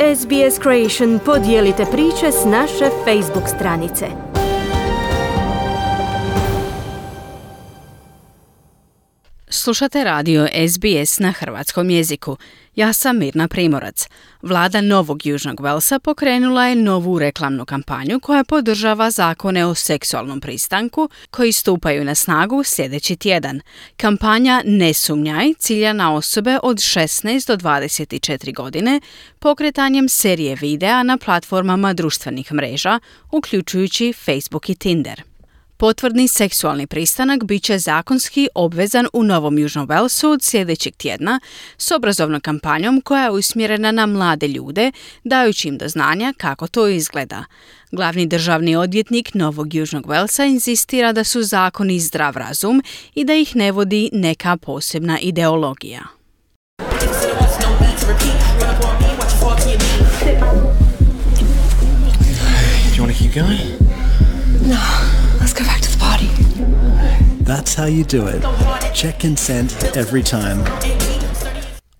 SBS Creation podijelite priče s naše Facebook stranice. Slušate radio SBS na hrvatskom jeziku. Ja sam Mirna Primorac. Vlada Novog Južnog Velsa pokrenula je novu reklamnu kampanju koja podržava zakone o seksualnom pristanku koji stupaju na snagu sljedeći tjedan. Kampanja Ne sumnjaj cilja na osobe od 16 do 24 godine pokretanjem serije videa na platformama društvenih mreža, uključujući Facebook i Tinder. Potvrdni seksualni pristanak bit će zakonski obvezan u Novom Južnom Velsu od sljedećeg tjedna s obrazovnom kampanjom koja je usmjerena na mlade ljude, dajući im do znanja kako to izgleda. Glavni državni odvjetnik Novog Južnog Velsa insistira da su zakoni zdrav razum i da ih ne vodi neka posebna ideologija. No. Let's go That's how you do it. Check consent every time.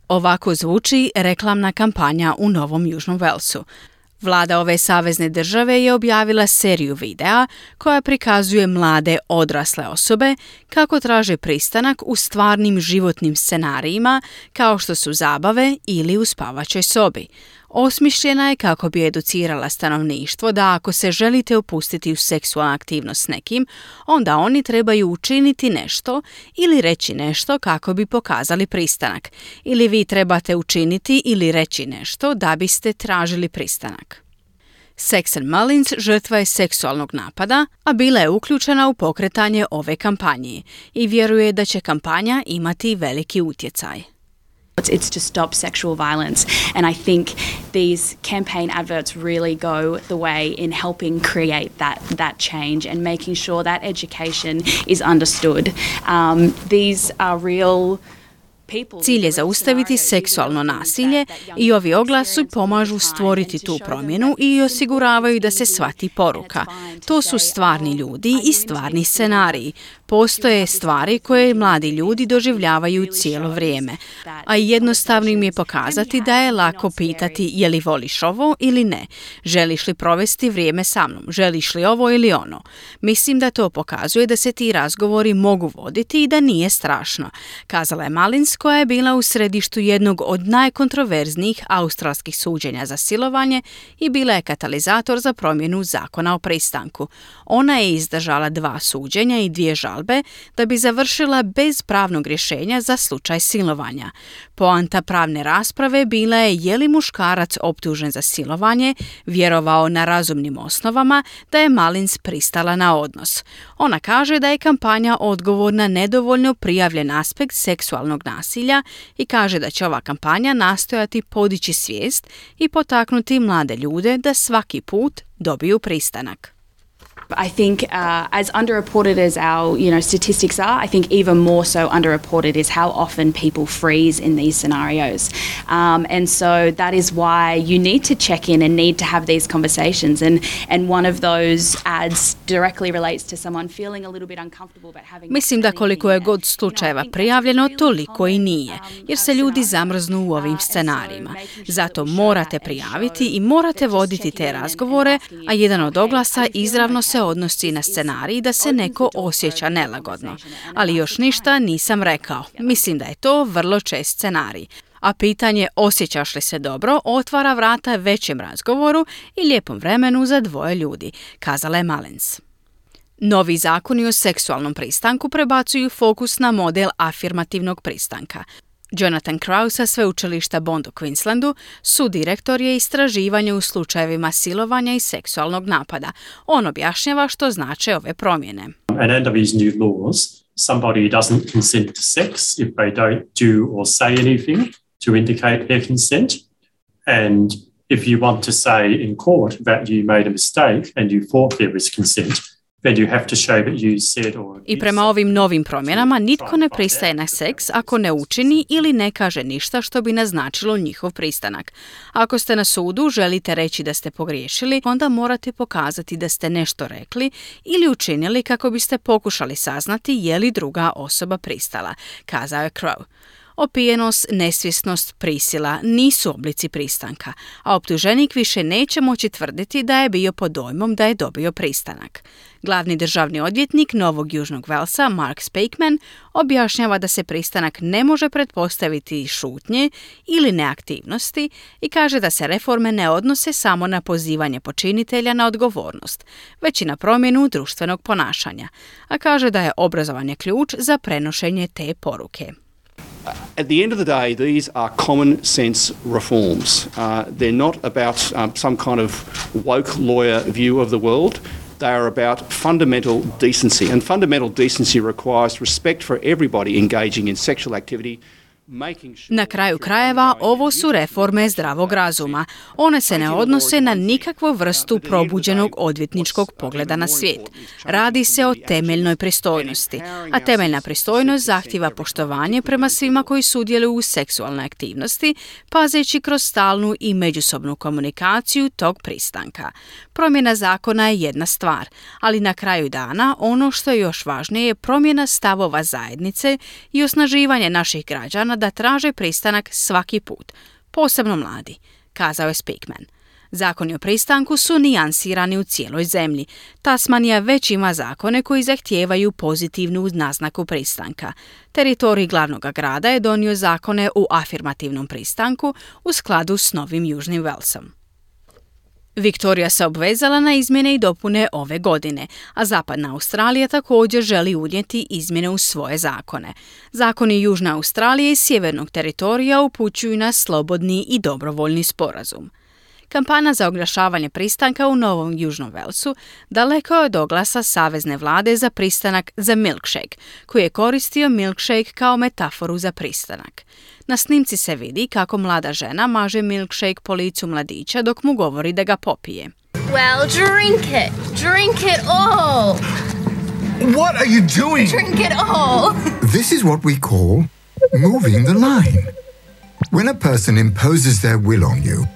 Ovako zvuči reklamna kampanja u Novom Južnom Velsu. Vlada ove savezne države je objavila seriju videa koja prikazuje mlade odrasle osobe kako traže pristanak u stvarnim životnim scenarijima kao što su zabave ili u spavačoj sobi. Osmišljena je kako bi educirala stanovništvo da ako se želite upustiti u seksualnu aktivnost s nekim, onda oni trebaju učiniti nešto ili reći nešto kako bi pokazali pristanak. Ili vi trebate učiniti ili reći nešto da biste tražili pristanak. Sexen Mullins žrtva je seksualnog napada, a bila je uključena u pokretanje ove kampanje i vjeruje da će kampanja imati veliki utjecaj. It's to stop sexual violence. And I think these campaign adverts really go the way in helping create that, that change and making sure that education is understood. Um, these are real Cilj je zaustaviti seksualno nasilje i ovi oglasi pomažu stvoriti tu promjenu i osiguravaju da se shvati poruka. To su stvarni ljudi i stvarni scenariji. Postoje stvari koje mladi ljudi doživljavaju cijelo vrijeme, a jednostavno im je pokazati da je lako pitati je li voliš ovo ili ne, želiš li provesti vrijeme sa mnom, želiš li ovo ili ono. Mislim da to pokazuje da se ti razgovori mogu voditi i da nije strašno, kazala je Malins koja je bila u središtu jednog od najkontroverznijih australskih suđenja za silovanje i bila je katalizator za promjenu zakona o pristanku. Ona je izdržala dva suđenja i dvije žalbe da bi završila bez pravnog rješenja za slučaj silovanja. Poanta pravne rasprave bila je je li muškarac optužen za silovanje vjerovao na razumnim osnovama da je Malins pristala na odnos. Ona kaže da je kampanja odgovor na nedovoljno prijavljen aspekt seksualnog nasilja i kaže da će ova kampanja nastojati podići svijest i potaknuti mlade ljude da svaki put dobiju pristanak. I think uh, as underreported as our you know statistics are, I think even more so underreported is how often people freeze in these scenarios, um, and so that is why you need to check in and need to have these conversations. And and one of those ads directly relates to someone feeling a little bit uncomfortable about having. Mislim da koliko je god slučajeva prijavljeno, toliko i nije, um, jer se ljudi zamrznu u ovim uh, scenarijima. Zato morate prijaviti i morate voditi te razgovore, a jedan od oglasa izravno se odnosi na scenarij da se neko osjeća nelagodno. Ali još ništa nisam rekao. Mislim da je to vrlo čest scenarij. A pitanje osjećaš li se dobro otvara vrata većem razgovoru i lijepom vremenu za dvoje ljudi, kazala je Malens. Novi zakoni o seksualnom pristanku prebacuju fokus na model afirmativnog pristanka. Jonathan Kraus sa sveučilišta Bond u Queenslandu su direktor je istraživanje u slučajevima silovanja i seksualnog napada. On objašnjava što znače ove promjene. And under these new laws, somebody doesn't consent to sex if they don't do or say anything to indicate their consent. And if you want to say in court that you made a mistake and you thought there was consent, I prema ovim novim promjenama nitko ne pristaje na seks ako ne učini ili ne kaže ništa što bi naznačilo njihov pristanak. Ako ste na sudu, želite reći da ste pogriješili, onda morate pokazati da ste nešto rekli ili učinili kako biste pokušali saznati je li druga osoba pristala, kazao je Crow. Opijenost, nesvjesnost, prisila nisu oblici pristanka, a optuženik više neće moći tvrditi da je bio pod dojmom da je dobio pristanak. Glavni državni odvjetnik Novog Južnog Velsa, Mark Spakeman, objašnjava da se pristanak ne može pretpostaviti šutnje ili neaktivnosti i kaže da se reforme ne odnose samo na pozivanje počinitelja na odgovornost, već i na promjenu društvenog ponašanja, a kaže da je obrazovanje ključ za prenošenje te poruke. At the end of the day, these are common sense reforms. Uh, they're not about um, some kind of woke lawyer view of the world. They are about fundamental decency, and fundamental decency requires respect for everybody engaging in sexual activity. Na kraju krajeva ovo su reforme zdravog razuma. One se ne odnose na nikakvu vrstu probuđenog odvjetničkog pogleda na svijet. Radi se o temeljnoj pristojnosti, a temeljna pristojnost zahtjeva poštovanje prema svima koji sudjeluju u seksualnoj aktivnosti, pazeći kroz stalnu i međusobnu komunikaciju tog pristanka. Promjena zakona je jedna stvar, ali na kraju dana ono što je još važnije je promjena stavova zajednice i osnaživanje naših građana da traže pristanak svaki put, posebno mladi, kazao je Speakman. Zakoni o pristanku su nijansirani u cijeloj zemlji. Tasmanija već ima zakone koji zahtijevaju pozitivnu naznaku pristanka. Teritorij glavnog grada je donio zakone u afirmativnom pristanku u skladu s Novim Južnim Velsom. Viktorija se obvezala na izmjene i dopune ove godine, a Zapadna Australija također želi unijeti izmjene u svoje zakone. Zakoni Južne Australije i sjevernog teritorija upućuju na slobodni i dobrovoljni sporazum. Kampana za oglašavanje pristanka u Novom Južnom Velsu daleko je od oglasa Savezne vlade za pristanak za milkshake, koji je koristio milkshake kao metaforu za pristanak. Na snimci se vidi kako mlada žena maže milkshake po licu mladića dok mu govori da ga popije. Well, drink it. Drink it all. What are you doing? Drink it all. This is what we call moving the line. When a person imposes their will on you,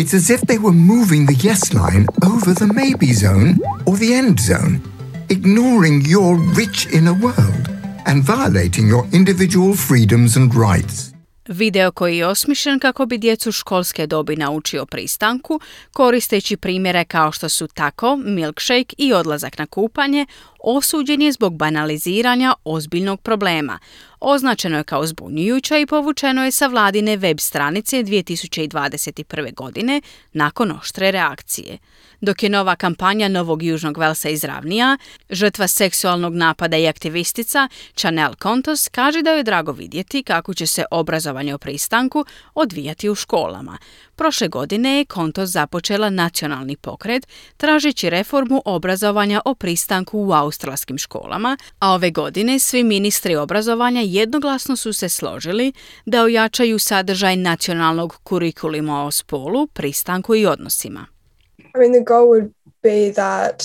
it's as if they were moving the yes line over the maybe zone or the end zone, ignoring your rich inner world and violating your individual freedoms and rights. Video koji je osmišljen kako bi djecu školske dobi naučio pristanku, koristeći primjere kao što su tako, milkshake i odlazak na kupanje, osuđen je zbog banaliziranja ozbiljnog problema. Označeno je kao zbunjujuće i povučeno je sa vladine web stranice 2021. godine nakon oštre reakcije. Dok je nova kampanja Novog Južnog Velsa izravnija, žrtva seksualnog napada i aktivistica Chanel Contos kaže da je drago vidjeti kako će se obrazovanje o pristanku odvijati u školama. Prošle godine je Kontos započela nacionalni pokret tražeći reformu obrazovanja o pristanku u australskim školama, a ove godine svi ministri obrazovanja jednoglasno su se složili da ojačaju sadržaj nacionalnog kurikuluma o spolu, pristanku i odnosima. I mean, the goal would be that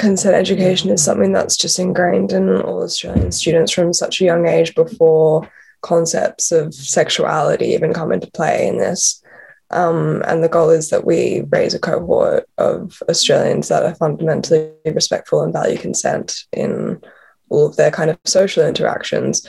consent education is something that's just ingrained in all Australian students from such a young age before concepts of sexuality even come into play in this. Um, and the goal is that we raise a cohort of Australians that are fundamentally respectful and value consent in all of their kind of social interactions.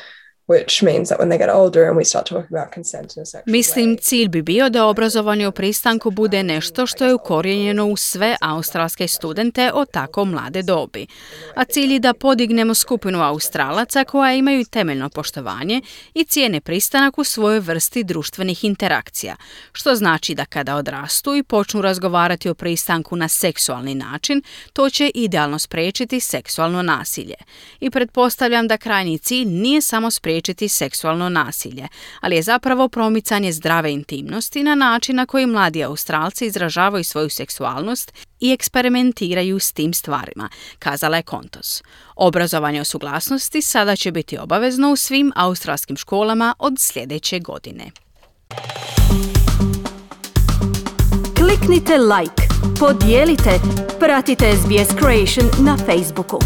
Mislim, cilj bi bio da obrazovanje o pristanku bude nešto što je ukorijenjeno u sve australske studente od tako mlade dobi. A cilj je da podignemo skupinu australaca koja imaju temeljno poštovanje i cijene pristanak u svojoj vrsti društvenih interakcija, što znači da kada odrastu i počnu razgovarati o pristanku na seksualni način, to će idealno spriječiti seksualno nasilje. I pretpostavljam da krajnji cilj nije samo spriječiti spriječiti seksualno nasilje, ali je zapravo promicanje zdrave intimnosti na način na koji mladi Australci izražavaju svoju seksualnost i eksperimentiraju s tim stvarima, kazala je Kontos. Obrazovanje o suglasnosti sada će biti obavezno u svim australskim školama od sljedeće godine. Kliknite like, podijelite, pratite SBS Creation na Facebooku.